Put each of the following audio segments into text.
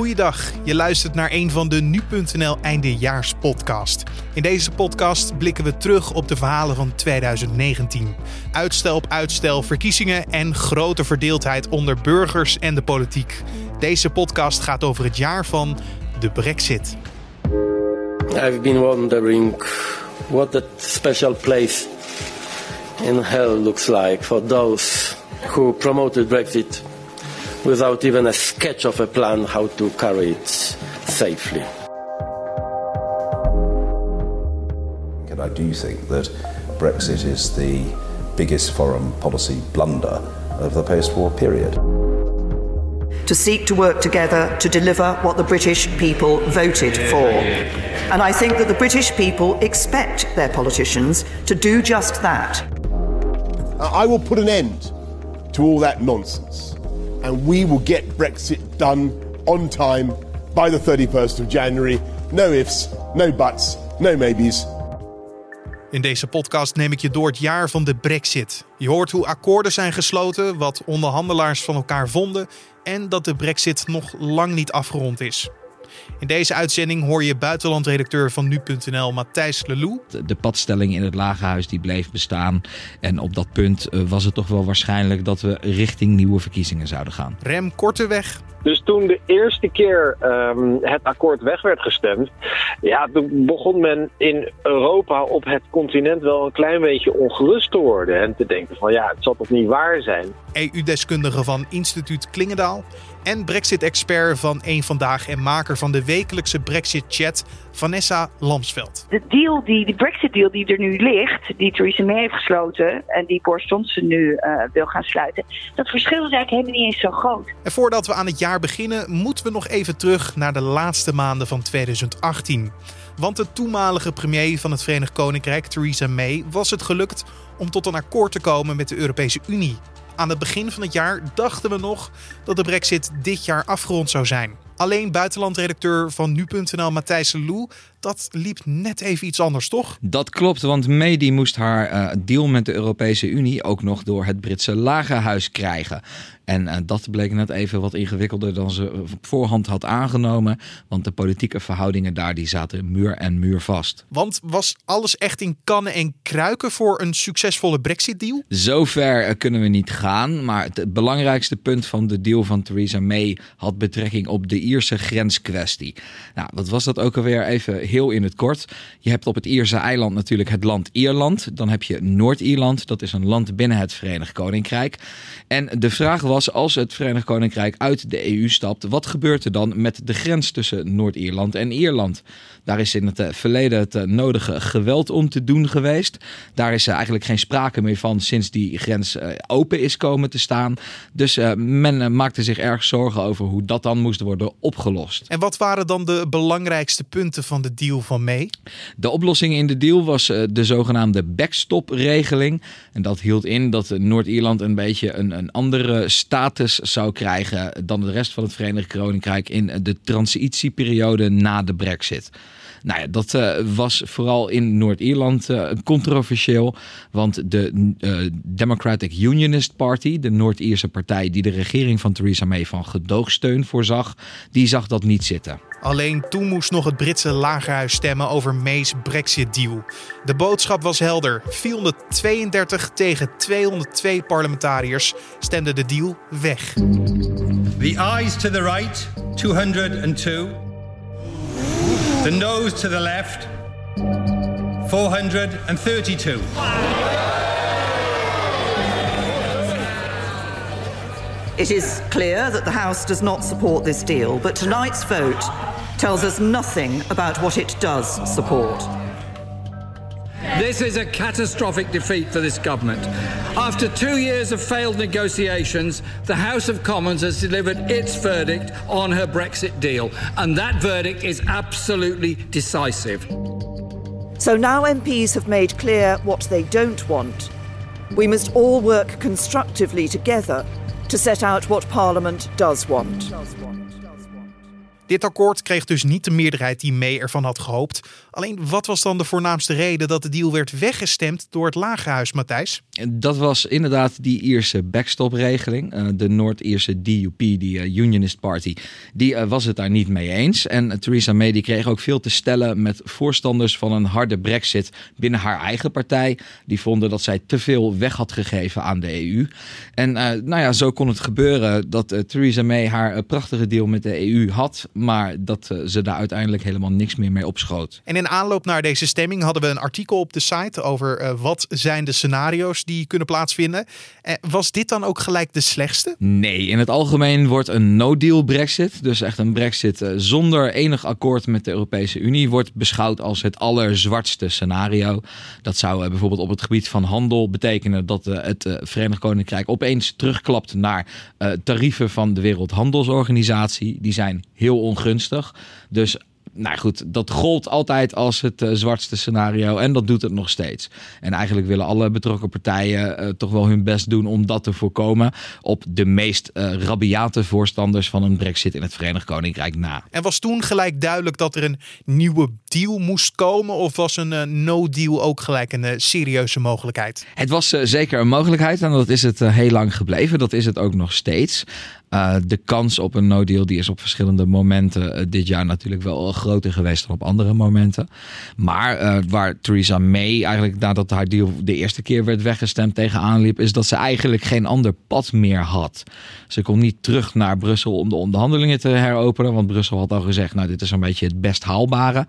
Goeiedag, je luistert naar een van de Nu.nl eindejaarspodcast. In deze podcast blikken we terug op de verhalen van 2019. Uitstel op uitstel, verkiezingen en grote verdeeldheid onder burgers en de politiek. Deze podcast gaat over het jaar van de Brexit. I've been wondering what that special place in hell looks like for those who promoted Brexit without even a sketch of a plan how to carry it safely. And I do think that Brexit is the biggest foreign policy blunder of the post war period. To seek to work together to deliver what the British people voted for. And I think that the British people expect their politicians to do just that. I will put an end to all that nonsense. And we will get Brexit done on time by the 31st of January. No ifs, no buts, no maybes. In deze podcast neem ik je door het jaar van de Brexit. Je hoort hoe akkoorden zijn gesloten, wat onderhandelaars van elkaar vonden en dat de Brexit nog lang niet afgerond is. In deze uitzending hoor je buitenlandredacteur van nu.nl Matthijs Lelou. De padstelling in het Lagerhuis die bleef bestaan. En op dat punt eh, was het toch wel waarschijnlijk dat we richting nieuwe verkiezingen zouden gaan. Rem Korteweg. Dus toen de eerste keer um, het akkoord weg werd gestemd, ja, toen begon men in Europa op het continent wel een klein beetje ongerust te worden. En te denken van ja, het zal toch niet waar zijn. EU-deskundige van instituut Klingendaal en Brexit-expert van Eén Vandaag en maker van de wekelijkse Brexit-chat, Vanessa Lamsveld. De deal, die, de Brexit-deal die er nu ligt, die Theresa May heeft gesloten en die Boris Johnson nu uh, wil gaan sluiten, dat verschil is eigenlijk helemaal niet eens zo groot. En voordat we aan het jaar beginnen, moeten we nog even terug naar de laatste maanden van 2018. Want de toenmalige premier van het Verenigd Koninkrijk, Theresa May, was het gelukt om tot een akkoord te komen met de Europese Unie. Aan het begin van het jaar dachten we nog dat de Brexit dit jaar afgerond zou zijn. Alleen buitenlandredacteur van nu.nl Matthijs Lou, dat liep net even iets anders, toch? Dat klopt, want May die moest haar uh, deal met de Europese Unie ook nog door het Britse lagerhuis krijgen. En uh, dat bleek net even wat ingewikkelder dan ze op voorhand had aangenomen. Want de politieke verhoudingen daar die zaten muur en muur vast. Want was alles echt in kannen en kruiken voor een succesvolle Brexit-deal? Zover uh, kunnen we niet gaan. Maar het belangrijkste punt van de deal van Theresa May had betrekking op de Ierse grenskwestie. Nou, wat was dat ook alweer even heel in het kort. Je hebt op het Ierse eiland natuurlijk het land Ierland. Dan heb je Noord-Ierland. Dat is een land binnen het Verenigd Koninkrijk. En de vraag was, als het Verenigd Koninkrijk uit de EU stapt, wat gebeurt er dan met de grens tussen Noord-Ierland en Ierland? Daar is in het verleden het nodige geweld om te doen geweest. Daar is eigenlijk geen sprake meer van sinds die grens open is komen te staan. Dus men maakte zich erg zorgen over hoe dat dan moest worden opgelost. En wat waren dan de belangrijkste punten van de van May? De oplossing in de deal was de zogenaamde backstop-regeling. En dat hield in dat Noord-Ierland een beetje een, een andere status zou krijgen dan de rest van het Verenigd Koninkrijk in de transitieperiode na de Brexit. Nou ja, dat uh, was vooral in Noord-Ierland uh, controversieel. Want de uh, Democratic Unionist Party, de Noord-Ierse partij die de regering van Theresa May van gedoogsteun voorzag, die zag dat niet zitten. Alleen toen moest nog het Britse lagerhuis stemmen over May's Brexit-deal. De boodschap was helder. 432 tegen 202 parlementariërs stemden de deal weg. The eyes to the right, 202. The nose to the left, 432. It is clear that the House does not support this deal, but tonight's vote tells us nothing about what it does support. This is a catastrophic defeat for this government. After two years of failed negotiations, the House of Commons has delivered its verdict on her Brexit deal, and that verdict is absolutely decisive. So now MPs have made clear what they don't want. We must all work constructively together to set out what Parliament does want. Dit akkoord kreeg dus niet de meerderheid die May ervan had gehoopt. Alleen wat was dan de voornaamste reden dat de deal werd weggestemd door het Lagerhuis, Matthijs? Dat was inderdaad die Ierse backstop-regeling. Uh, de Noord-Ierse DUP, die uh, Unionist Party, die uh, was het daar niet mee eens. En Theresa May die kreeg ook veel te stellen met voorstanders van een harde brexit binnen haar eigen partij. Die vonden dat zij te veel weg had gegeven aan de EU. En nou ja, zo kon het gebeuren dat Theresa May haar prachtige deal met de EU had, maar dat ze daar uiteindelijk helemaal niks meer mee opschoot. En in aanloop naar deze stemming hadden we een artikel op de site over wat zijn de scenario's die kunnen plaatsvinden. Eh, was dit dan ook gelijk de slechtste? Nee, in het algemeen wordt een no-deal Brexit, dus echt een Brexit eh, zonder enig akkoord met de Europese Unie, wordt beschouwd als het allerzwartste scenario. Dat zou eh, bijvoorbeeld op het gebied van handel betekenen dat het Verenigd Koninkrijk opeens terugklapt naar tarieven van de Wereldhandelsorganisatie. Die zijn heel ongunstig. Dus nou goed, dat gold altijd als het uh, zwartste scenario en dat doet het nog steeds. En eigenlijk willen alle betrokken partijen uh, toch wel hun best doen om dat te voorkomen op de meest uh, rabiate voorstanders van een brexit in het Verenigd Koninkrijk na. En was toen gelijk duidelijk dat er een nieuwe deal moest komen of was een no-deal ook gelijk een serieuze mogelijkheid? Het was zeker een mogelijkheid en dat is het heel lang gebleven. Dat is het ook nog steeds. Uh, de kans op een no-deal die is op verschillende momenten uh, dit jaar natuurlijk wel groter geweest dan op andere momenten. Maar waar Theresa May eigenlijk nadat haar deal de eerste keer werd weggestemd tegenaan liep, is dat ze eigenlijk geen ander pad meer had. Ze kon niet terug naar Brussel om de onderhandelingen te heropenen, want Brussel had al gezegd, nou dit is een beetje het best haalbare.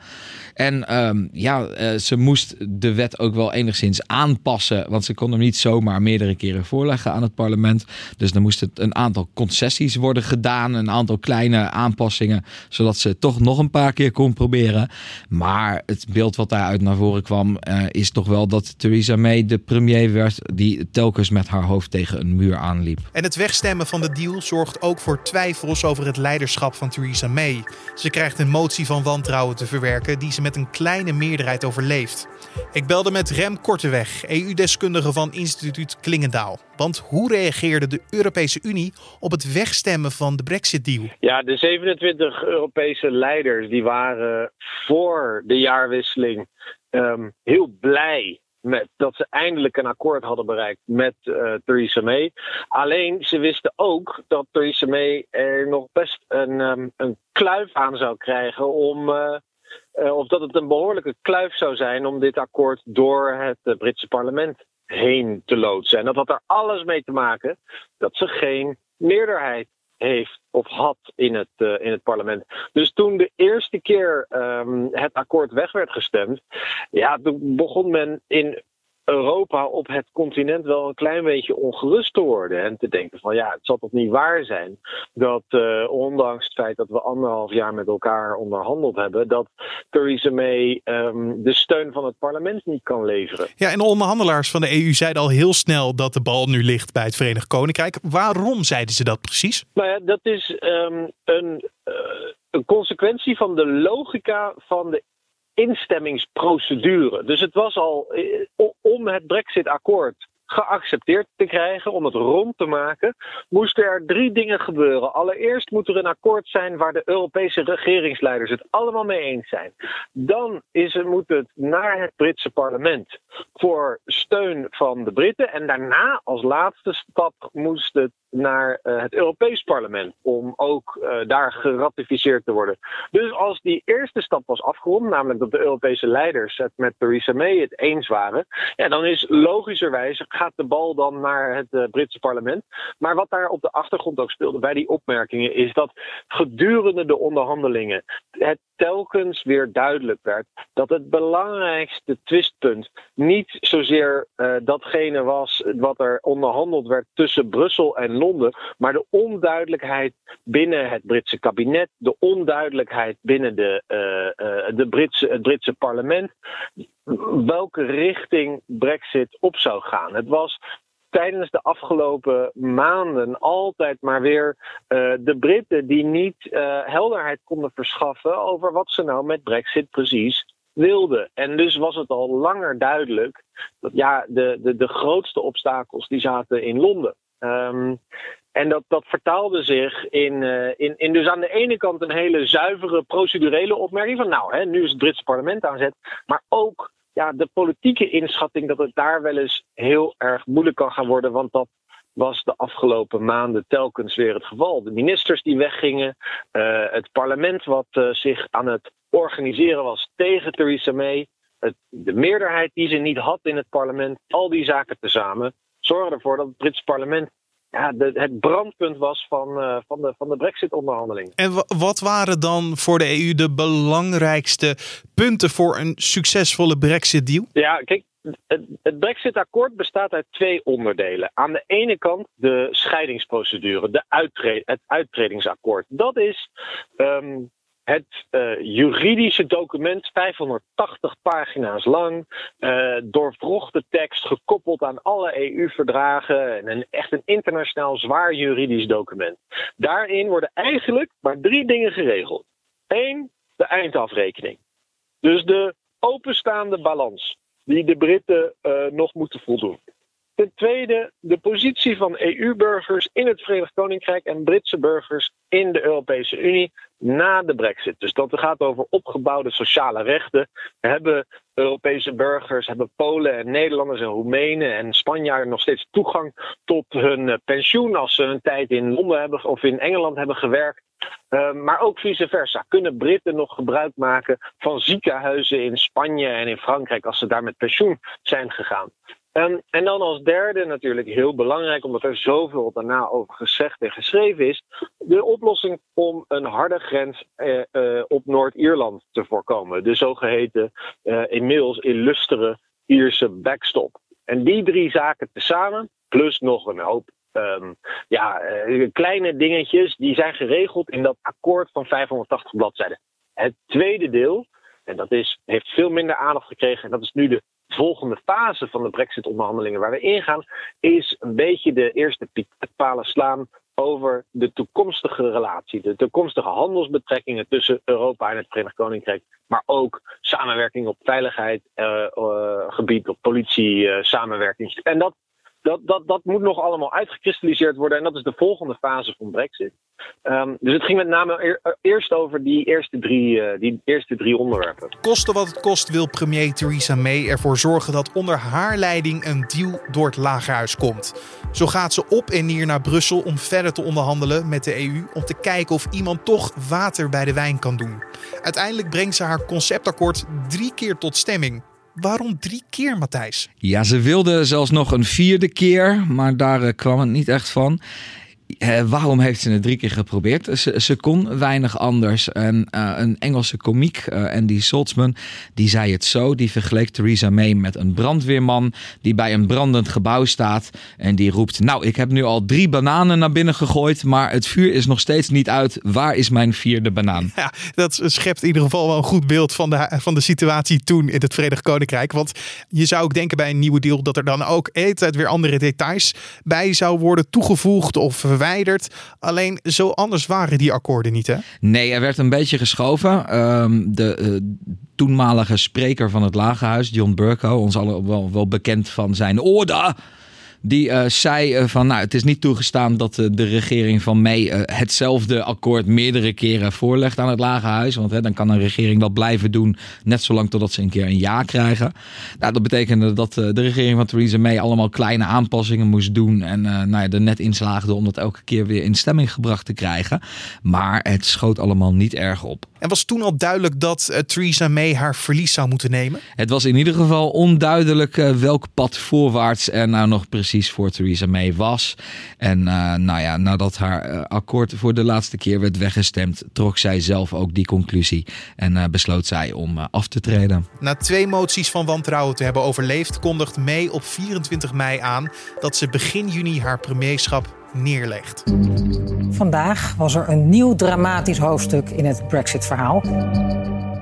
En um, ja, ze moest de wet ook wel enigszins aanpassen, want ze kon hem niet zomaar meerdere keren voorleggen aan het parlement. Dus dan moest het een aantal concessies worden gedaan. Een aantal kleine aanpassingen. Zodat ze toch nog een paar keer kon proberen. Maar het beeld wat daaruit naar voren kwam. Uh, is toch wel dat Theresa May de premier werd. Die telkens met haar hoofd tegen een muur aanliep. En het wegstemmen van de deal zorgt ook voor twijfels over het leiderschap van Theresa May. Ze krijgt een motie van wantrouwen te verwerken. Die ze met een kleine meerderheid overleeft. Ik belde met Rem Korteweg, EU-deskundige van instituut Klingendaal. Want hoe reageerde de Europese Unie op het wegstemmen van de Brexit-deal? Ja, de 27 Europese leiders die waren voor de jaarwisseling um, heel blij met, dat ze eindelijk een akkoord hadden bereikt met uh, Theresa May. Alleen ze wisten ook dat Theresa May er nog best een, um, een kluif aan zou krijgen om. Uh, uh, of dat het een behoorlijke kluif zou zijn om dit akkoord door het Britse parlement heen te loodsen. En dat had er alles mee te maken dat ze geen meerderheid heeft of had in het, uh, in het parlement. Dus toen de eerste keer um, het akkoord weg werd gestemd, ja, toen begon men in Europa op het continent wel een klein beetje ongerust te worden. En te denken van ja, het zal toch niet waar zijn dat uh, ondanks het feit dat we anderhalf jaar met elkaar onderhandeld hebben, dat Theresa May um, de steun van het parlement niet kan leveren. Ja, en de onderhandelaars van de EU zeiden al heel snel dat de bal nu ligt bij het Verenigd Koninkrijk. Waarom zeiden ze dat precies? Nou ja, dat is um, een. Uh, een consequentie van de logica van de instemmingsprocedure. Dus het was al eh, om het Brexit-akkoord geaccepteerd te krijgen, om het rond te maken, moesten er drie dingen gebeuren. Allereerst moet er een akkoord zijn waar de Europese regeringsleiders het allemaal mee eens zijn. Dan is het, moet het naar het Britse parlement voor steun van de Britten. En daarna, als laatste stap, moest het naar uh, het Europees Parlement om ook uh, daar geratificeerd te worden. Dus als die eerste stap was afgerond, namelijk dat de Europese leiders het met Theresa May het eens waren, ja, dan is logischerwijs gaat de bal dan naar het uh, Britse parlement. Maar wat daar op de achtergrond ook speelde bij die opmerkingen is dat gedurende de onderhandelingen het telkens weer duidelijk werd dat het belangrijkste twistpunt niet zozeer datgene was wat er onderhandeld werd tussen Brussel en Londen, maar de onduidelijkheid binnen het Britse kabinet, de onduidelijkheid binnen de, uh, uh, de Britse, het Britse parlement, welke richting Brexit op zou gaan. Het was tijdens de afgelopen maanden altijd maar weer uh, de Britten die niet helderheid konden verschaffen over wat ze nou met Brexit precies wilden. En dus was het al langer duidelijk dat ja, de, de, de grootste obstakels die zaten in Londen. Um, en dat, dat vertaalde zich in, uh, in, in dus aan de ene kant een hele zuivere procedurele opmerking van nou, hè, nu is het Britse parlement aan zet, maar ook ja, de politieke inschatting dat het daar wel eens heel erg moeilijk kan gaan worden. Want dat was de afgelopen maanden telkens weer het geval. De ministers die weggingen, uh, het parlement wat uh, zich aan het organiseren was tegen Theresa May, het, de meerderheid die ze niet had in het parlement, al die zaken tezamen, zorgen ervoor dat het Britse parlement ja, de, het brandpunt was van, uh, van de, van de Brexit-onderhandelingen. En wat waren dan voor de EU de belangrijkste punten voor een succesvolle Brexit-deal? Ja, kijk, het, het Brexit-akkoord bestaat uit twee onderdelen. Aan de ene kant de scheidingsprocedure, de uittre het uittredingsakkoord. Dat is um, het uh, juridische document, 580 pagina's lang, uh, doorvrochte tekst, gekoppeld aan alle EU-verdragen en een, echt een internationaal zwaar juridisch document. Daarin worden eigenlijk maar drie dingen geregeld. Eén, de eindafrekening. Dus de openstaande balans die de Britten uh, nog moeten voldoen. Ten tweede, de positie van EU-burgers in het Verenigd Koninkrijk en Britse burgers in de Europese Unie na de Brexit. Dus dat gaat over opgebouwde sociale rechten. Hebben Europese burgers, hebben Polen en Nederlanders en Roemenen en Spanjaarden nog steeds toegang tot hun eh, pensioen als ze een tijd in Londen hebben of in Engeland hebben gewerkt. Uh, maar ook vice versa. Kunnen Britten nog gebruik maken van ziekenhuizen in Spanje en in Frankrijk als ze daar met pensioen zijn gegaan? Um, en dan als derde, natuurlijk heel belangrijk, omdat er zoveel daarna over gezegd en geschreven is, de oplossing om een harde grens uh, uh, op Noord-Ierland te voorkomen. De zogeheten, uh, inmiddels illustere Ierse backstop. En die drie zaken tezamen, plus nog een hoop um, ja, kleine dingetjes, die zijn geregeld in dat akkoord van 580 bladzijden. Het tweede deel, en dat is, heeft veel minder aandacht gekregen, en dat is nu de volgende fase van de Brexit-onderhandelingen waar we ingaan, is een beetje de eerste palen slaan over de toekomstige relatie, de toekomstige handelsbetrekkingen tussen Europa en het Verenigd Koninkrijk, maar ook samenwerking op veiligheidsgebied, uh, uh, op politie, uh, samenwerking. En dat dat, dat, dat moet nog allemaal uitgekristalliseerd worden. En dat is de volgende fase van Brexit. Um, dus het ging met name eerst over die eerste, drie, uh, die eerste drie onderwerpen. Koste wat het kost wil premier Theresa May ervoor zorgen dat onder haar leiding een deal door het lagerhuis komt. Zo gaat ze op en neer naar Brussel om verder te onderhandelen met de EU. Om te kijken of iemand toch water bij de wijn kan doen. Uiteindelijk brengt ze haar conceptakkoord drie keer tot stemming. Waarom drie keer, Matthijs? Ja, ze wilde zelfs nog een vierde keer, maar daar uh, kwam het niet echt van. Waarom heeft ze het drie keer geprobeerd? Ze, kon weinig anders. En uh, een Engelse komiek, uh, Andy Saltzman, die zei het zo. Die vergeleek Theresa May met een brandweerman die bij een brandend gebouw staat. En die roept, nou ik heb nu al drie bananen naar binnen gegooid, maar het vuur is nog steeds niet uit. Waar is mijn vierde banaan? Ja, dat schept in ieder geval wel een goed beeld van de, van de situatie toen in het Verenigd Koninkrijk. Want je zou ook denken bij een nieuwe deal dat er dan ook altijd weer andere details bij zou worden toegevoegd of Alleen zo anders waren die akkoorden niet, hè? Nee, er werd een beetje geschoven. Um, de uh, toenmalige spreker van het Lagerhuis, John Burko, ons allen wel, wel bekend van zijn orde. Die uh, zei uh, van, nou, het is niet toegestaan dat uh, de regering van May hetzelfde akkoord meerdere keren voorlegt aan het Lagerhuis. Want hè, dan kan een regering dat blijven doen, net zolang totdat ze een keer een ja krijgen. Nou, dat betekende dat de regering van Theresa May allemaal kleine aanpassingen moest doen. En nou ja, er net in slaagde om dat elke keer weer in stemming gebracht te krijgen. Maar het schoot allemaal niet erg op. En was toen al duidelijk dat Theresa May haar verlies zou moeten nemen? Het was in ieder geval onduidelijk welk pad voorwaarts er nou nog precies precies voor Theresa May was. En uh, nou ja, nadat haar uh, akkoord voor de laatste keer werd weggestemd, trok zij zelf ook die conclusie en uh, besloot zij om af te treden. Na twee moties van wantrouwen te hebben overleefd, kondigt May op 24 mei aan dat ze begin juni haar premierschap neerlegt. Vandaag was er een nieuw dramatisch hoofdstuk in het Brexit-verhaal.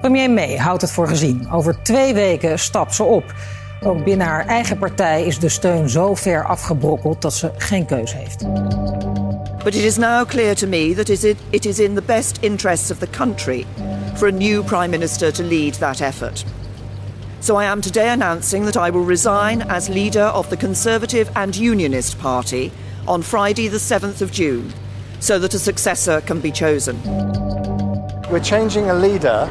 Premier May houdt het voor gezien. Over twee weken stapt ze op. Ook binnen haar eigen partij is de steun zo ver afgebrokkeld dat ze geen keus heeft. But it is now clear to me that it is in the best interests of the country for a new prime minister to lead that effort. So I am today announcing that I will resign as leader of the Conservative and Unionist Party on Friday the 7th of June so that a successor can be chosen. We're changing a leader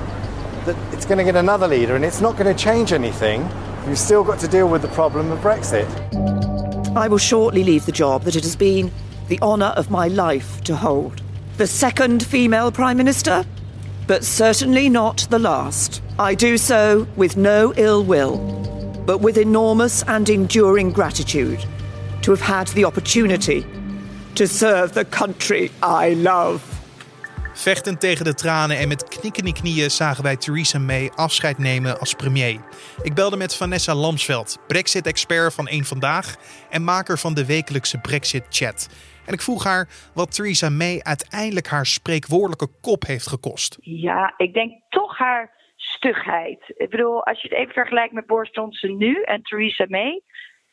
that it's going to get another leader and it's not going to change anything. You've still got to deal with the problem of Brexit. I will shortly leave the job that it has been the honour of my life to hold. The second female Prime Minister, but certainly not the last. I do so with no ill will, but with enormous and enduring gratitude to have had the opportunity to serve the country I love. Vechtend tegen de tranen en met knikkende knieën zagen wij Theresa May afscheid nemen als premier. Ik belde met Vanessa Lamsveld, Brexit-expert van Eén Vandaag en maker van de wekelijkse Brexit-chat. En ik vroeg haar wat Theresa May uiteindelijk haar spreekwoordelijke kop heeft gekost. Ja, ik denk toch haar stugheid. Ik bedoel, als je het even vergelijkt met Boris Johnson nu en Theresa May.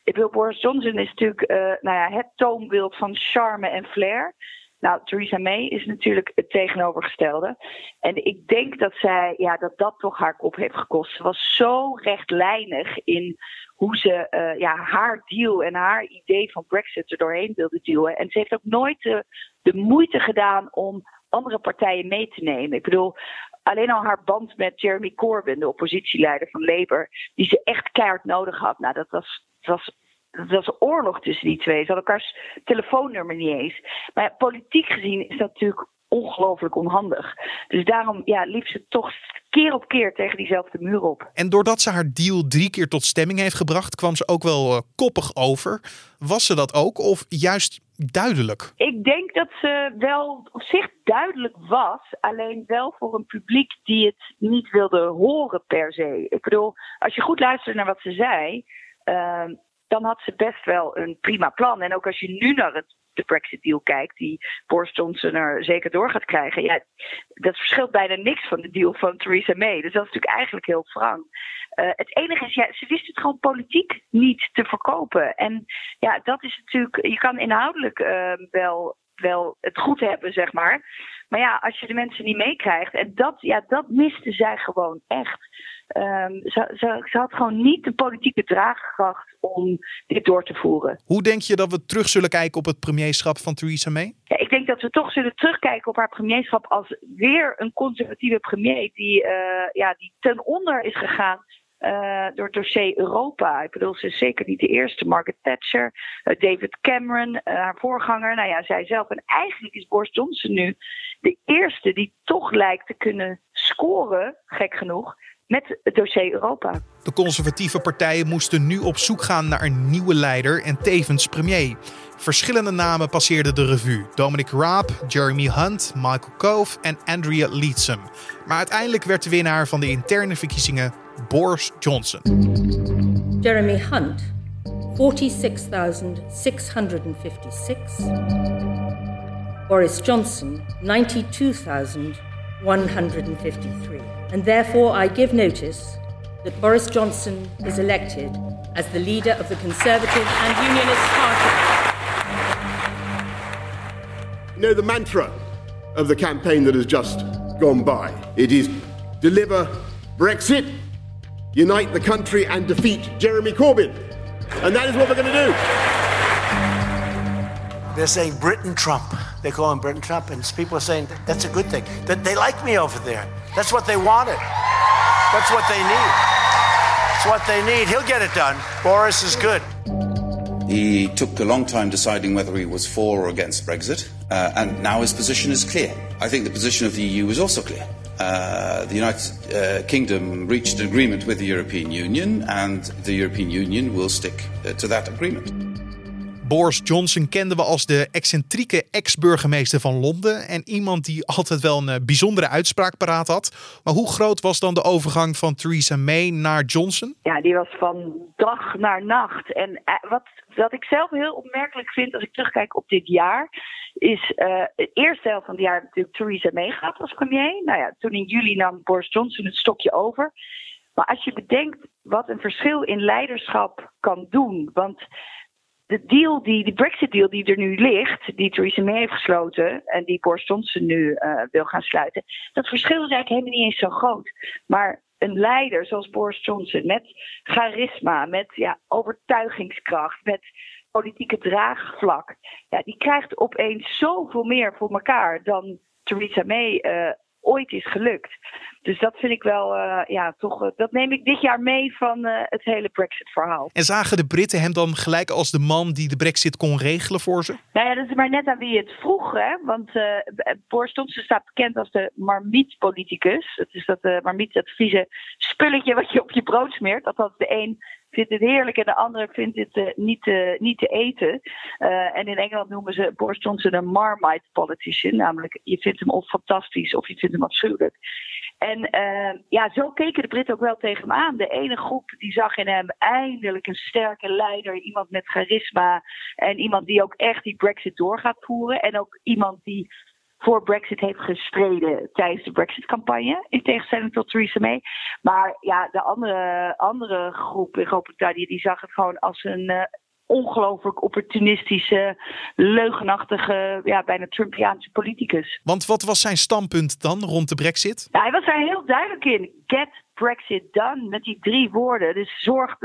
Ik bedoel, Boris Johnson is natuurlijk uh, nou ja, het toonbeeld van charme en flair. Nou, Theresa May is natuurlijk het tegenovergestelde. En ik denk dat zij, ja, dat dat toch haar kop heeft gekost. Ze was zo rechtlijnig in hoe ze uh, ja, haar deal en haar idee van Brexit er doorheen wilde duwen. En ze heeft ook nooit de, de moeite gedaan om andere partijen mee te nemen. Ik bedoel, alleen al haar band met Jeremy Corbyn, de oppositieleider van Labour, die ze echt keihard nodig had. Nou, dat was, dat was dat was oorlog tussen die twee. Ze hadden elkaars telefoonnummer niet eens. Maar politiek gezien is dat natuurlijk ongelooflijk onhandig. Dus daarom ja, liep ze toch keer op keer tegen diezelfde muur op. En doordat ze haar deal drie keer tot stemming heeft gebracht, kwam ze ook wel uh, koppig over. Was ze dat ook of juist duidelijk? Ik denk dat ze wel op zich duidelijk was, alleen wel voor een publiek die het niet wilde horen per se. Ik bedoel, als je goed luistert naar wat ze zei, uh, dan had ze best wel een prima plan. En ook als je nu naar het, de Brexit-deal kijkt, die Boris Johnson er zeker door gaat krijgen, ja, dat verschilt bijna niks van de deal van Theresa May. Dus dat is natuurlijk eigenlijk heel frank. Uh, het enige is, ja, ze wist het gewoon politiek niet te verkopen. En ja, dat is natuurlijk, je kan inhoudelijk uh, wel, wel het goed hebben, zeg maar. Maar ja, als je de mensen niet meekrijgt, en dat, ja, dat miste zij gewoon echt. Um, ze, ze, ze, had gewoon niet de politieke draagkracht om dit door te voeren. Hoe denk je dat we terug zullen kijken op het premierschap van Theresa May? Ja, ik denk dat we toch zullen terugkijken op haar premierschap als weer een conservatieve premier die, uh, ja, die ten onder is gegaan uh, door het dossier Europa. Ik bedoel, ze is zeker niet de eerste. Margaret Thatcher, uh, David Cameron, uh, haar voorganger. Nou ja, zij zelf. En eigenlijk is Boris Johnson nu de eerste die toch lijkt te kunnen scoren, gek genoeg, met het dossier Europa. De conservatieve partijen moesten nu op zoek gaan naar een nieuwe leider en tevens premier. Verschillende namen passeerden de revue: Dominic Raab, Jeremy Hunt, Michael Cove en Andrea Leadsom. Maar uiteindelijk werd de winnaar van de interne verkiezingen Boris Johnson. Jeremy Hunt, 46,656. Boris Johnson, 92,153. And therefore, I give notice that Boris Johnson is elected as the leader of the Conservative and Unionist Party. You know the mantra of the campaign that has just gone by? It is deliver Brexit, unite the country, and defeat Jeremy Corbyn. And that is what we're going to do. They're saying Britain Trump. They call him Britain Trump, and people are saying that's a good thing. That they like me over there. That's what they wanted. That's what they need. It's what they need. He'll get it done. Boris is good. He took a long time deciding whether he was for or against Brexit, uh, and now his position is clear. I think the position of the EU is also clear. Uh, the United uh, Kingdom reached an agreement with the European Union, and the European Union will stick uh, to that agreement. Boris Johnson kenden we als de excentrieke ex-burgemeester van Londen. En iemand die altijd wel een uh, bijzondere uitspraak paraat had. Maar hoe groot was dan de overgang van Theresa May naar Johnson? Ja, die was van dag naar nacht. En uh, wat, wat ik zelf heel opmerkelijk vind als ik terugkijk op dit jaar. Is uh, de eerste helft van het jaar natuurlijk Theresa May gaat als premier. Nou ja, toen in juli nam Boris Johnson het stokje over. Maar als je bedenkt wat een verschil in leiderschap kan doen. Want de deal, die, die Brexit-deal die er nu ligt, die Theresa May heeft gesloten en die Boris Johnson nu uh, wil gaan sluiten, dat verschil is eigenlijk helemaal niet eens zo groot. Maar een leider zoals Boris Johnson met charisma, met ja, overtuigingskracht, met politieke draagvlak, ja, die krijgt opeens zoveel meer voor elkaar dan Theresa May uh, ooit is gelukt. Dus dat vind ik wel, uh, ja, toch, uh, dat neem ik dit jaar mee van het hele Brexit-verhaal. En zagen de Britten hem dan gelijk als de man die de Brexit kon regelen voor ze? Nou ja, dat is maar net aan wie je het vroeg, hè. Want Boris Johnson staat bekend als de marmiet-politicus. Het is dat marmiet, dat vieze spulletje wat je op je brood smeert. Althans, de een vindt het heerlijk en de andere vindt het uh, niet, uh, niet te eten. Uh, en in Engeland noemen ze Boris Johnson een marmite politician. Namelijk, je vindt hem of fantastisch of je vindt hem afschuwelijk. En ja, zo keken de Britten ook wel tegen hem aan. De ene groep die zag in hem eindelijk een sterke leider. Iemand met charisma. En iemand die ook echt die brexit door gaat voeren. En ook iemand die voor Brexit heeft gestreden tijdens de Brexit-campagne, in tegenstelling tot Theresa May. Maar ja, de andere, andere groep in Groot-Brittannië die zag het gewoon als een uh, ongelooflijk opportunistische, leugenachtige, ja, bijna Trumpiaanse politicus. Want wat was zijn standpunt dan rond de Brexit? Ja, hij was daar heel duidelijk in. Get Brexit done, met die drie woorden. Dus zorg,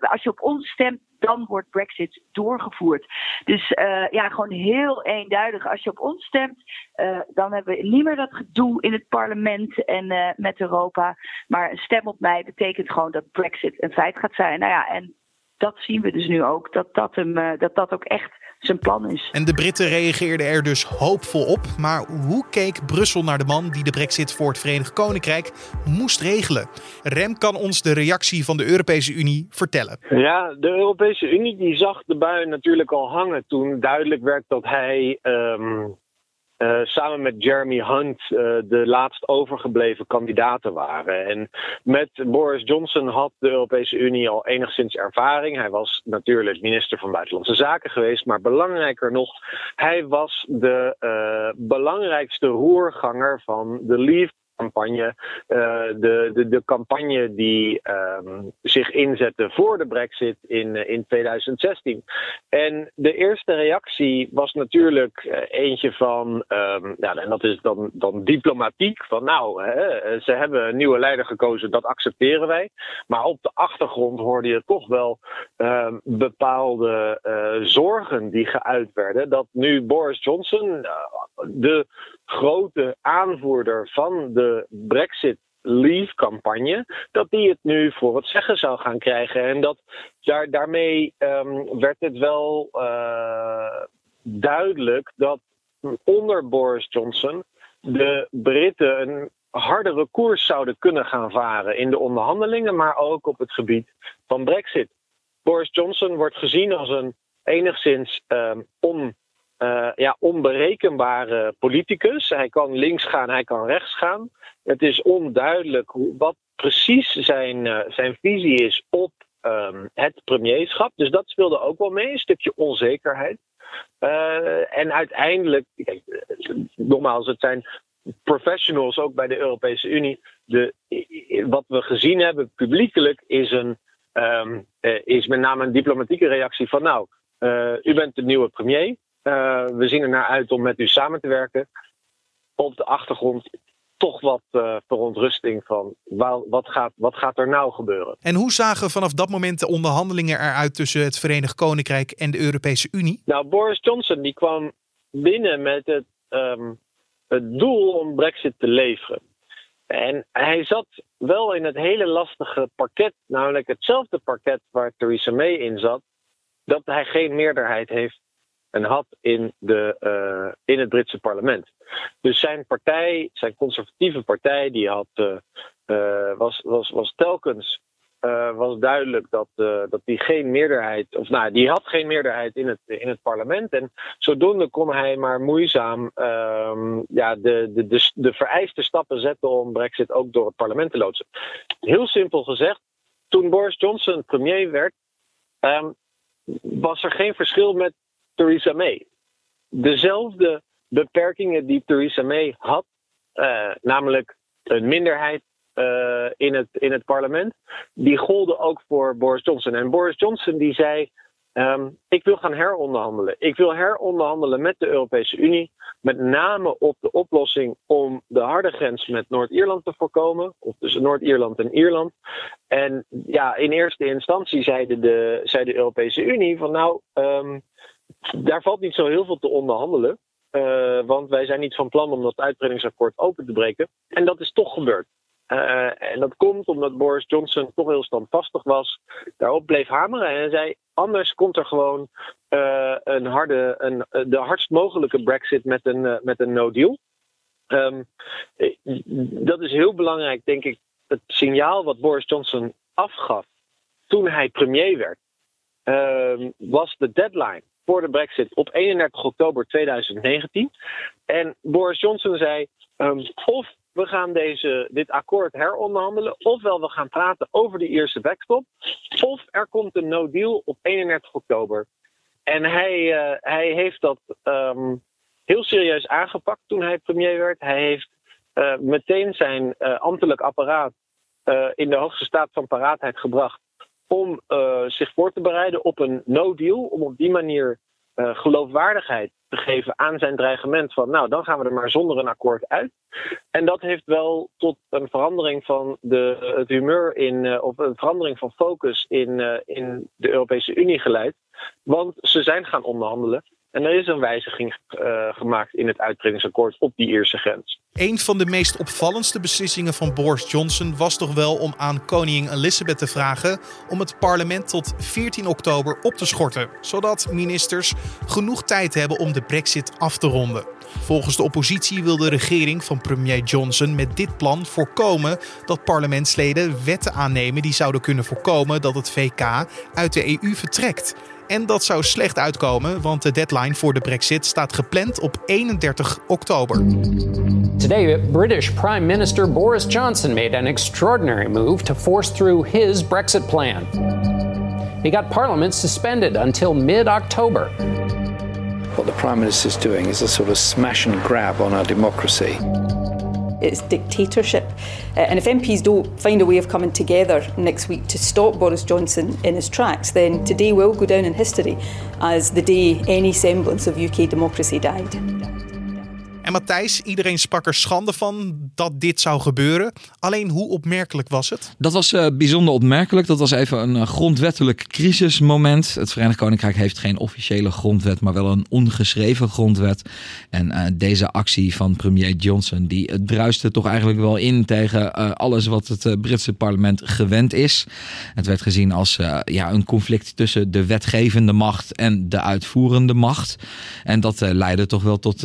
als je op ons stemt, dan wordt Brexit doorgevoerd. Dus uh, ja, gewoon heel eenduidig. Als je op ons stemt, uh, dan hebben we niet meer dat gedoe in het parlement en uh, met Europa. Maar een stem op mij betekent gewoon dat Brexit een feit gaat zijn. Nou ja, en dat zien we dus nu ook. Dat dat, hem, dat, dat ook echt zijn plan is. En de Britten reageerden er dus hoopvol op. Maar hoe keek Brussel naar de man die de brexit voor het Verenigd Koninkrijk moest regelen? Rem kan ons de reactie van de Europese Unie vertellen. Ja, de Europese Unie die zag de bui natuurlijk al hangen toen duidelijk werd dat hij um, uh, samen met Jeremy Hunt uh, de laatst overgebleven kandidaten waren. En met Boris Johnson had de Europese Unie al enigszins ervaring. Hij was natuurlijk minister van Buitenlandse Zaken geweest, maar belangrijker nog, hij was de uh, belangrijkste roerganger van de Leave campagne. Uh, de, de, de campagne die um, zich inzette voor de brexit in, in 2016. En de eerste reactie was natuurlijk uh, eentje van, um, ja, en dat is dan, dan diplomatiek, van nou, hè, ze hebben een nieuwe leider gekozen, dat accepteren wij. Maar op de achtergrond hoorde je toch wel um, bepaalde zorgen die geuit werden. Dat nu Boris Johnson, de grote aanvoerder van de Brexit Leave-campagne, dat die het nu voor het zeggen zou gaan krijgen. En dat daar, daarmee um, werd het wel uh, duidelijk dat onder Boris Johnson de Britten een hardere koers zouden kunnen gaan varen in de onderhandelingen, maar ook op het gebied van Brexit. Boris Johnson wordt gezien als een enigszins um, on uh, ja, onberekenbare politicus. Hij kan links gaan, hij kan rechts gaan. Het is onduidelijk wat precies zijn, uh, zijn visie is op um, het premierschap. Dus dat speelde ook wel mee, een stukje onzekerheid. Uh, en uiteindelijk, kijk, nogmaals, het zijn professionals ook bij de Europese Unie. De, wat we gezien hebben publiekelijk is, een, um, is met name een diplomatieke reactie van nou, u bent de nieuwe premier. Uh, we zien er naar uit om met u samen te werken. Op de achtergrond toch wat uh, verontrusting van wat gaat, wat gaat er nou gebeuren. En hoe zagen vanaf dat moment de onderhandelingen eruit tussen het Verenigd Koninkrijk en de Europese Unie? Nou, Boris Johnson die kwam binnen met het, um, het doel om Brexit te leveren. En hij zat wel in het hele lastige parket, namelijk hetzelfde parket waar Theresa May in zat, dat hij geen meerderheid heeft en had in, de, uh, in het Britse parlement. Dus zijn partij, zijn conservatieve partij, die had, uh, uh, was, was, was telkens was duidelijk dat, dat die geen meerderheid, of nou, die had geen meerderheid in het, in het parlement. En zodoende kon hij maar moeizaam ehm, ja, de, de, de, de vereiste stappen zetten om Brexit ook door het parlement te loodsen. Heel simpel gezegd, toen Boris Johnson premier werd, um, was er geen verschil met Theresa May. Dezelfde beperkingen die Theresa May had, uh, namelijk een minderheid uh, in, het, in het parlement, die golden ook voor Boris Johnson. En Boris Johnson die zei: um, Ik wil gaan heronderhandelen. Ik wil heronderhandelen met de Europese Unie, met name op de oplossing om de harde grens met Noord-Ierland te voorkomen, of tussen Noord-Ierland en Ierland. En ja, in eerste instantie zei de, zei de Europese Unie: van nou. Um, daar valt niet zo heel veel te onderhandelen. Uh, want wij zijn niet van plan om dat uitbreidingsakkoord open te breken. En dat is toch gebeurd. Uh, en dat komt omdat Boris Johnson toch heel standvastig was, daarop bleef hameren en zei: anders komt er gewoon uh, een harde, een, de hardst mogelijke Brexit met een, met een no-deal. Um, dat is heel belangrijk, denk ik, het signaal wat Boris Johnson afgaf toen hij premier werd, uh, was de deadline voor de Brexit op 31 oktober 2019. En Boris Johnson zei: um, of we gaan deze, dit akkoord heronderhandelen, ofwel we gaan praten over de eerste backstop, of er komt een no-deal op 31 oktober. En hij, uh, hij heeft dat um, heel serieus aangepakt toen hij premier werd. Hij heeft uh, meteen zijn uh, ambtelijk apparaat in de hoogste staat van paraatheid gebracht om zich voor te bereiden op een no-deal, om op die manier geloofwaardigheid te geven aan zijn dreigement van nou dan gaan we er maar zonder een akkoord uit. En dat heeft wel tot een verandering van de, het humeur in, uh, of een verandering van focus in, in de Europese Unie geleid. Want ze zijn gaan onderhandelen en er is een wijziging uh, gemaakt in het uitbreidingsakkoord op die eerste grens. Een van de meest opvallendste beslissingen van Boris Johnson was toch wel om aan koningin Elizabeth te vragen om het parlement tot 14 oktober op te schorten, zodat ministers genoeg tijd hebben om de brexit af te ronden. Volgens de oppositie wil de regering van premier Johnson met dit plan voorkomen dat parlementsleden wetten aannemen die zouden kunnen voorkomen dat het VK uit de EU vertrekt. En dat zou slecht uitkomen, want de deadline voor de Brexit staat gepland op 31 oktober. Today, British Prime Minister Boris Johnson made an extraordinary move to force through his Brexit plan. He got Parliament suspended until mid October. What the Prime Minister is doing is a sort of smash and grab on our democracy. It's dictatorship. Uh, and if MPs don't find a way of coming together next week to stop Boris Johnson in his tracks, then today will go down in history as the day any semblance of UK democracy died. En Matthijs, iedereen sprak er schande van dat dit zou gebeuren. Alleen hoe opmerkelijk was het? Dat was uh, bijzonder opmerkelijk. Dat was even een uh, grondwettelijk crisismoment. Het Verenigd Koninkrijk heeft geen officiële grondwet, maar wel een ongeschreven grondwet. En uh, deze actie van premier Johnson, die druiste toch eigenlijk wel in tegen alles wat het Britse parlement gewend is. Het werd gezien als ja, een conflict tussen de wetgevende macht en de uitvoerende macht. En dat leidde toch wel tot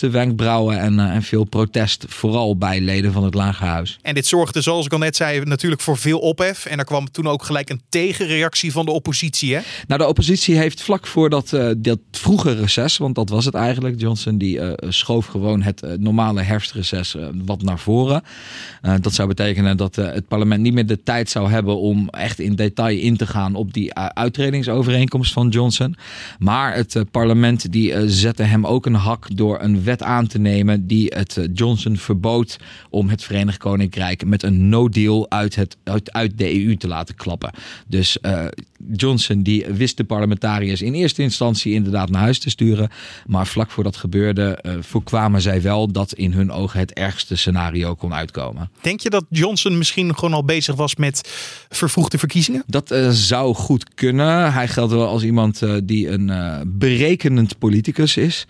gefronste wenkbrauwen en, uh, en veel protest, vooral bij leden van het Lagerhuis. En dit zorgde, zoals ik al net zei, natuurlijk voor veel ophef. En er kwam toen ook gelijk een tegenreactie van de oppositie. Hè? Nou, de oppositie heeft vlak voor dat, uh, dat vroege reces, want dat was het eigenlijk. Johnson die uh, schoof gewoon het normale herfstreces wat naar voren. dat zou betekenen dat het parlement niet meer de tijd zou hebben om echt in detail in te gaan op die uitredingsovereenkomst van Johnson. Maar het parlement die zette hem ook een hak door een wet aan te nemen die het eh, Johnson verbood om het Verenigd Koninkrijk met een no-deal uit, het, uit, uit de EU te laten klappen. Dus uh, Johnson die wist de parlementariërs in eerste instantie inderdaad naar huis te sturen. Maar vlak voor dat gebeurde uh, voorkwamen zij wel dat in hun ogen het ergste scenario kon uitkomen. Denk je dat Johnson misschien gewoon al bezig was met vervroegde verkiezingen? Dat uh, zou goed kunnen. Hij geldt wel als iemand die een berekenend politicus is.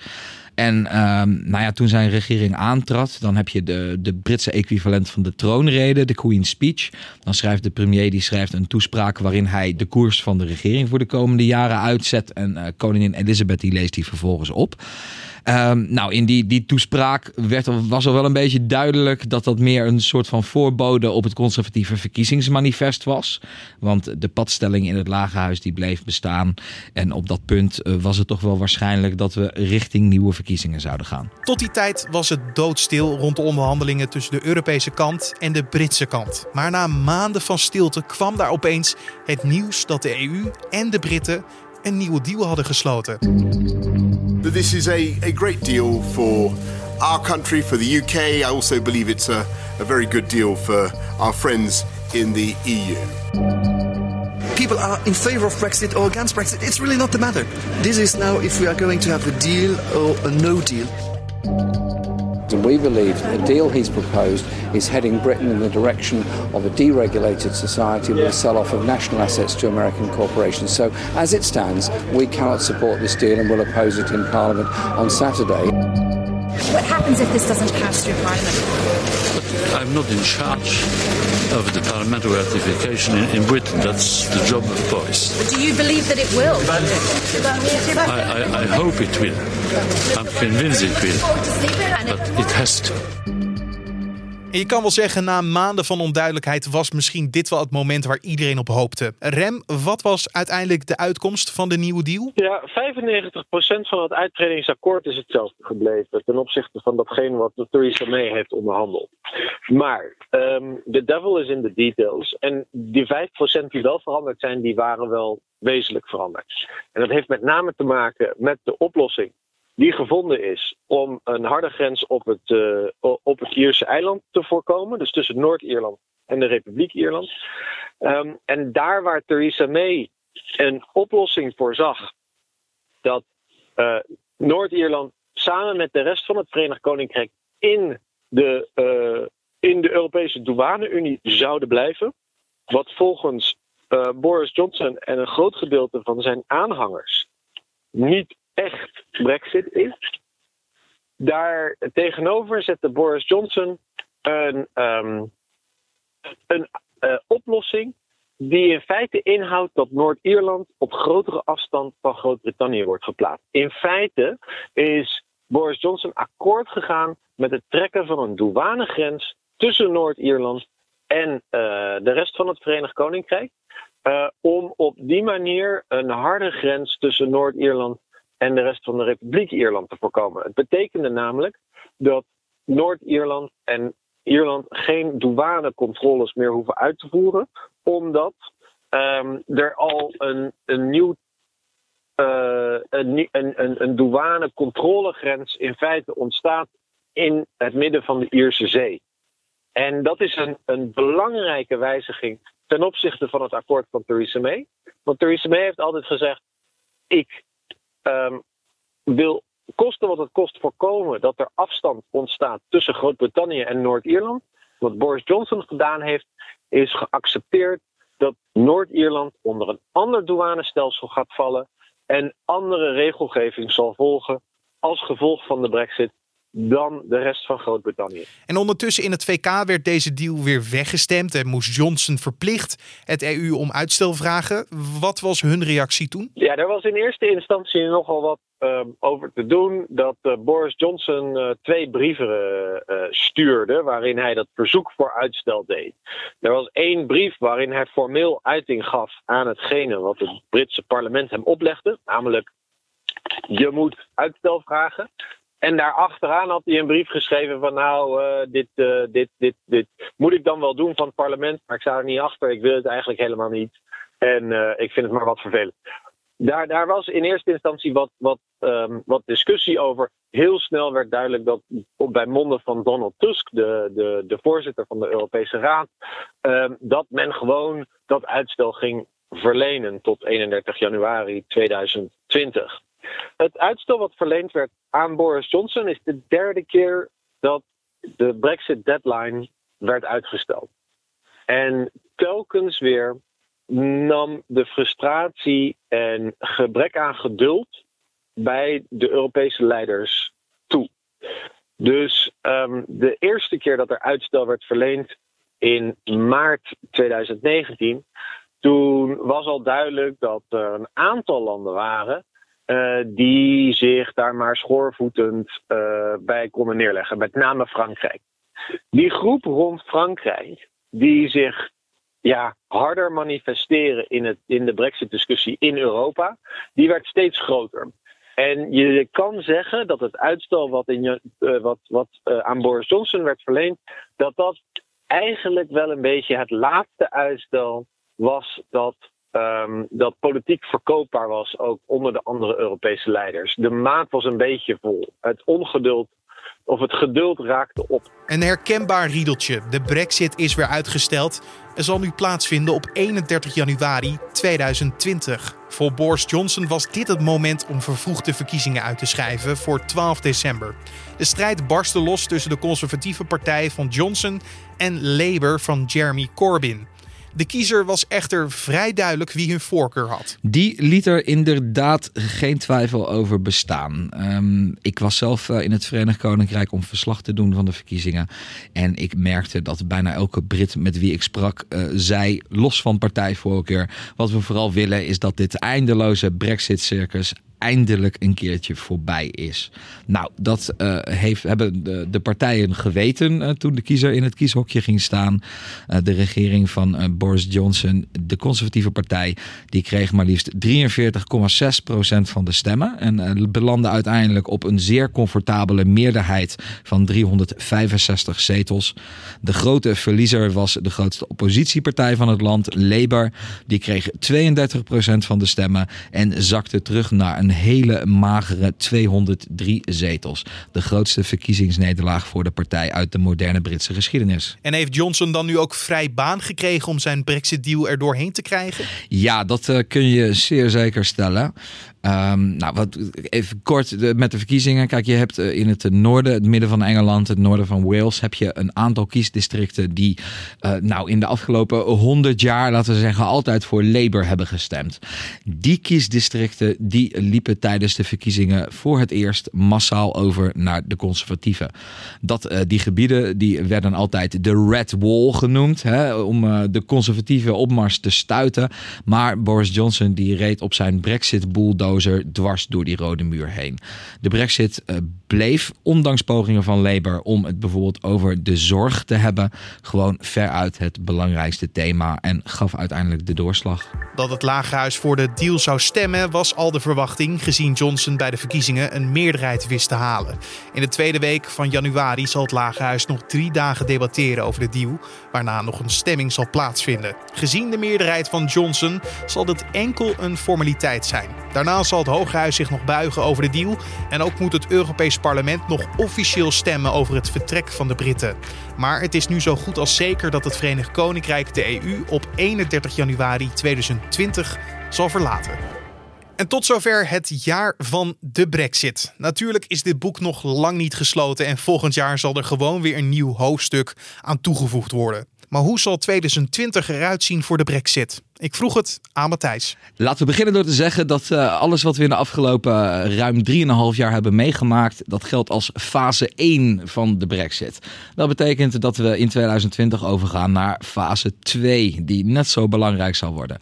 En um, nou ja, toen zijn regering aantrad, dan heb je de, de Britse equivalent van de troonrede, de Queen's Speech. Dan schrijft de premier die schrijft een toespraak waarin hij de koers van de regering voor de komende jaren uitzet. En uh, koningin Elizabeth die leest die vervolgens op. Um, nou, in die, die toespraak werd, was er wel een beetje duidelijk dat dat meer een soort van voorbode op het conservatieve verkiezingsmanifest was. Want de padstelling in het Lagerhuis die bleef bestaan. En op dat punt uh, was het toch wel waarschijnlijk dat we richting nieuwe verkiezingen zouden gaan. Tot die tijd was het doodstil rond de onderhandelingen tussen de Europese kant en de Britse kant. Maar na maanden van stilte kwam daar opeens het nieuws dat de EU en de Britten een nieuwe deal hadden gesloten. That this is a, a great deal for our country, for the UK. I also believe it's a, a very good deal for our friends in the EU. People are in favor of Brexit or against Brexit. It's really not the matter. This is now if we are going to have a deal or a no deal. And we believe the deal he's proposed is heading Britain in the direction of a deregulated society with a sell off of national assets to American corporations. So, as it stands, we cannot support this deal and will oppose it in Parliament on Saturday. What happens if this doesn't pass through Parliament? I'm not in charge of the parliamentary ratification in, in Britain. That's the job of. But do you believe that it will? I, I, I hope it will. I'm convinced it will. But it has to. En je kan wel zeggen, na maanden van onduidelijkheid was misschien dit wel het moment waar iedereen op hoopte. Rem, wat was uiteindelijk de uitkomst van de nieuwe deal? Ja, 95% van het uittredingsakkoord is hetzelfde gebleven ten opzichte van datgene wat Theresa May heeft onderhandeld. Maar de um, devil is in the details. En die 5% die wel veranderd zijn, die waren wel wezenlijk veranderd. En dat heeft met name te maken met de oplossing die gevonden is om een harde grens op het, uh, op het Ierse eiland te voorkomen. Dus tussen Noord-Ierland en de Republiek Ierland. Um, en daar waar Theresa May een oplossing voor zag dat uh, Noord-Ierland samen met de rest van het Verenigd Koninkrijk in de, uh, in de Europese douane-Unie zouden blijven. Wat volgens Boris Johnson en een groot gedeelte van zijn aanhangers niet echt Brexit is. Daar tegenover zette Boris Johnson een, um, een uh, oplossing die in feite inhoudt dat Noord-Ierland op grotere afstand van Groot-Brittannië wordt geplaatst. In feite is Boris Johnson akkoord gegaan met het trekken van een douanegrens tussen Noord-Ierland en uh, de rest van het Verenigd Koninkrijk. Uh, om op die manier een harde grens tussen Noord-Ierland en de rest van de Republiek Ierland te voorkomen. Het betekende namelijk dat Noord-Ierland en Ierland geen douanecontroles meer hoeven uit te voeren, omdat um, er al een, een nieuw uh, een, een, een douanecontrolegrens in feite ontstaat in het midden van de Ierse Zee. En dat is een, een belangrijke wijziging ten opzichte van het akkoord van Theresa May. Want Theresa May heeft altijd gezegd: ik um, wil kosten wat het kost voorkomen dat er afstand ontstaat tussen Groot-Brittannië en Noord-Ierland. Wat Boris Johnson gedaan heeft, is geaccepteerd dat Noord-Ierland onder een ander douanestelsel gaat vallen en andere regelgeving zal volgen als gevolg van de Brexit dan de rest van Groot-Brittannië. En ondertussen in het VK werd deze deal weer weggestemd en moest Johnson verplicht het EU om uitstel vragen. Wat was hun reactie toen? Ja, er was in eerste instantie nogal wat uh, over te doen dat uh, Boris Johnson uh, twee brieven stuurde waarin hij dat verzoek voor uitstel deed. Er was één brief waarin hij formeel uiting gaf aan hetgene wat het Britse parlement hem oplegde, namelijk je moet uitstel vragen. En daarachteraan had hij een brief geschreven van nou, uh, dit, uh, dit, dit, dit moet ik dan wel doen van het parlement, maar ik sta er niet achter. Ik wil het eigenlijk helemaal niet. En uh, ik vind het maar wat vervelend. Daar, daar was in eerste instantie wat, wat, um, wat discussie over. Heel snel werd duidelijk dat bij monden van Donald Tusk, de, de, de voorzitter van de Europese Raad, um, dat men gewoon dat uitstel ging verlenen tot 31 januari 2020. Het uitstel wat verleend werd aan Boris Johnson is de derde keer dat de Brexit deadline werd uitgesteld. En telkens weer nam de frustratie en gebrek aan geduld bij de Europese leiders toe. Dus um, de eerste keer dat er uitstel werd verleend in maart 2019, toen was al duidelijk dat er een aantal landen waren uh, die zich daar maar schoorvoetend uh, bij konden neerleggen, met name Frankrijk. Die groep rond Frankrijk, die zich ja, harder manifesteren in, het, in de Brexit-discussie in Europa, die werd steeds groter. En je kan zeggen dat het uitstel wat, in, uh, wat, wat aan Boris Johnson werd verleend, dat dat eigenlijk wel een beetje het laatste uitstel was dat um, dat politiek verkoopbaar was, ook onder de andere Europese leiders. De maat was een beetje vol. Het ongeduld of het geduld raakte op. Een herkenbaar riedeltje. De brexit is weer uitgesteld en zal nu plaatsvinden op 31 januari 2020. Voor Boris Johnson was dit het moment om vervroegde verkiezingen uit te schrijven voor 12 december. De strijd barstte los tussen de conservatieve partij van Johnson en Labour van Jeremy Corbyn. De kiezer was echter vrij duidelijk wie hun voorkeur had. Die liet er inderdaad geen twijfel over bestaan. Ehm, ik was zelf eh, in het Verenigd Koninkrijk om verslag te doen van de verkiezingen. En ik merkte dat bijna elke Brit met wie ik sprak uh, zei, los van partijvoorkeur, wat we vooral willen is dat dit eindeloze Brexit-circus eindelijk een keertje voorbij is. Nou, dat uh, heeft, hebben de, de, partijen geweten uh, toen de kiezer in het kieshokje ging staan. Uh, de regering van Boris Johnson, de conservatieve partij, die kreeg maar liefst 43,6% van de stemmen. En belandde uiteindelijk op een zeer comfortabele meerderheid van 365 zetels. De grote verliezer was de grootste oppositiepartij van het land, Labour. Die kreeg 32% van de stemmen en zakte terug naar een hele magere 203 zetels. De grootste verkiezingsnederlaag voor de partij uit de moderne Britse geschiedenis. En heeft Johnson dan nu ook vrij baan gekregen om zijn Brexit-deal er doorheen te krijgen? Ja, dat uh, kun je zeer zeker stellen. Um, nou, wat, even kort met de verkiezingen. Kijk, je hebt in het noorden, het midden van Engeland, het noorden van Wales, heb je een aantal kiesdistricten die uh, nou in de afgelopen 100 jaar, laten we zeggen, altijd voor Labour hebben gestemd. Die kiesdistricten die liepen tijdens de verkiezingen voor het eerst massaal over naar de conservatieven. Dat, die gebieden die werden altijd de Red Wall genoemd, hè, om uh, de conservatieve opmars te stuiten. Maar Boris Johnson die reed op zijn Brexit-bulldozer dwars door die rode muur heen. De brexit uh, bleef, ondanks pogingen van Labour om het bijvoorbeeld over de zorg te hebben, gewoon veruit het belangrijkste thema en gaf uiteindelijk de doorslag. Dat het Lagerhuis voor de deal zou stemmen was al de verwachting, gezien Johnson bij de verkiezingen een meerderheid wist te halen. In de tweede week van januari zal het Lagerhuis nog drie dagen debatteren over de deal, waarna nog een stemming zal plaatsvinden. Gezien de meerderheid van Johnson zal dit enkel een formaliteit zijn. Daarna zal het Hooghuis zich nog buigen over de deal en ook moet het Europees parlement nog officieel stemmen over het vertrek van de Britten. Maar het is nu zo goed als zeker dat het Verenigd Koninkrijk de EU op 31 januari 2020 zal verlaten. En tot zover het jaar van de Brexit. Natuurlijk is dit boek nog lang niet gesloten en volgend jaar zal er gewoon weer een nieuw hoofdstuk aan toegevoegd worden. Maar hoe zal 2020 eruit zien voor de Brexit? Ik vroeg het aan Matthijs. Laten we beginnen door te zeggen dat uh, alles wat we in de afgelopen uh, ruim 3,5 jaar hebben meegemaakt, dat geldt als fase 1 van de Brexit. Dat betekent dat we in 2020 overgaan naar fase 2, die net zo belangrijk zal worden.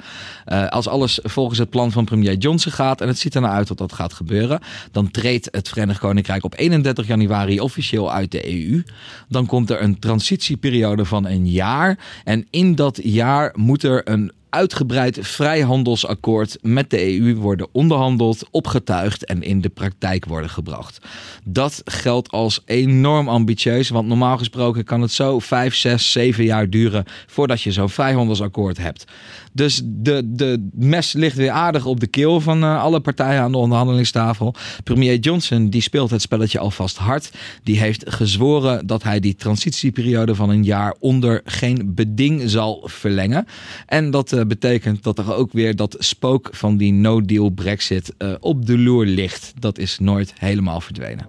Uh, als alles volgens het plan van premier Johnson gaat, en het ziet er nou uit dat dat gaat gebeuren, dan treedt het Verenigd Koninkrijk op 31 januari officieel uit de EU. Dan komt er een transitieperiode van een jaar. En in dat jaar moet er een uitgebreid vrijhandelsakkoord met de EU worden onderhandeld, opgetuigd en in de praktijk worden gebracht. Dat geldt als enorm ambitieus, want normaal gesproken kan het zo 5, 6, 7 jaar duren voordat je zo'n vrijhandelsakkoord hebt. Dus de, de mes ligt weer aardig op de keel van uh, alle partijen aan de onderhandelingstafel. Premier Johnson die speelt het spelletje alvast hard. Die heeft gezworen dat hij die transitieperiode van een jaar onder geen beding zal verlengen. En dat uh, betekent dat er ook weer dat spook van die no-deal Brexit uh, op de loer ligt. Dat is nooit helemaal verdwenen.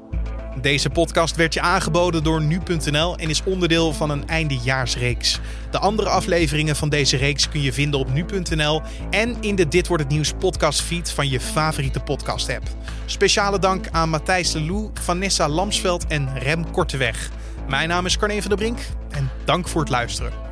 Deze podcast werd je aangeboden door nu.nl en is onderdeel van een eindejaarsreeks. De andere afleveringen van deze reeks kun je vinden op nu.nl en in de Dit wordt het nieuws podcast feed van je favoriete podcast app. Speciale dank aan Matthijs Lou, Vanessa Lamsveld en Rem Korteweg. Mijn naam is Carne van der Brink en dank voor het luisteren.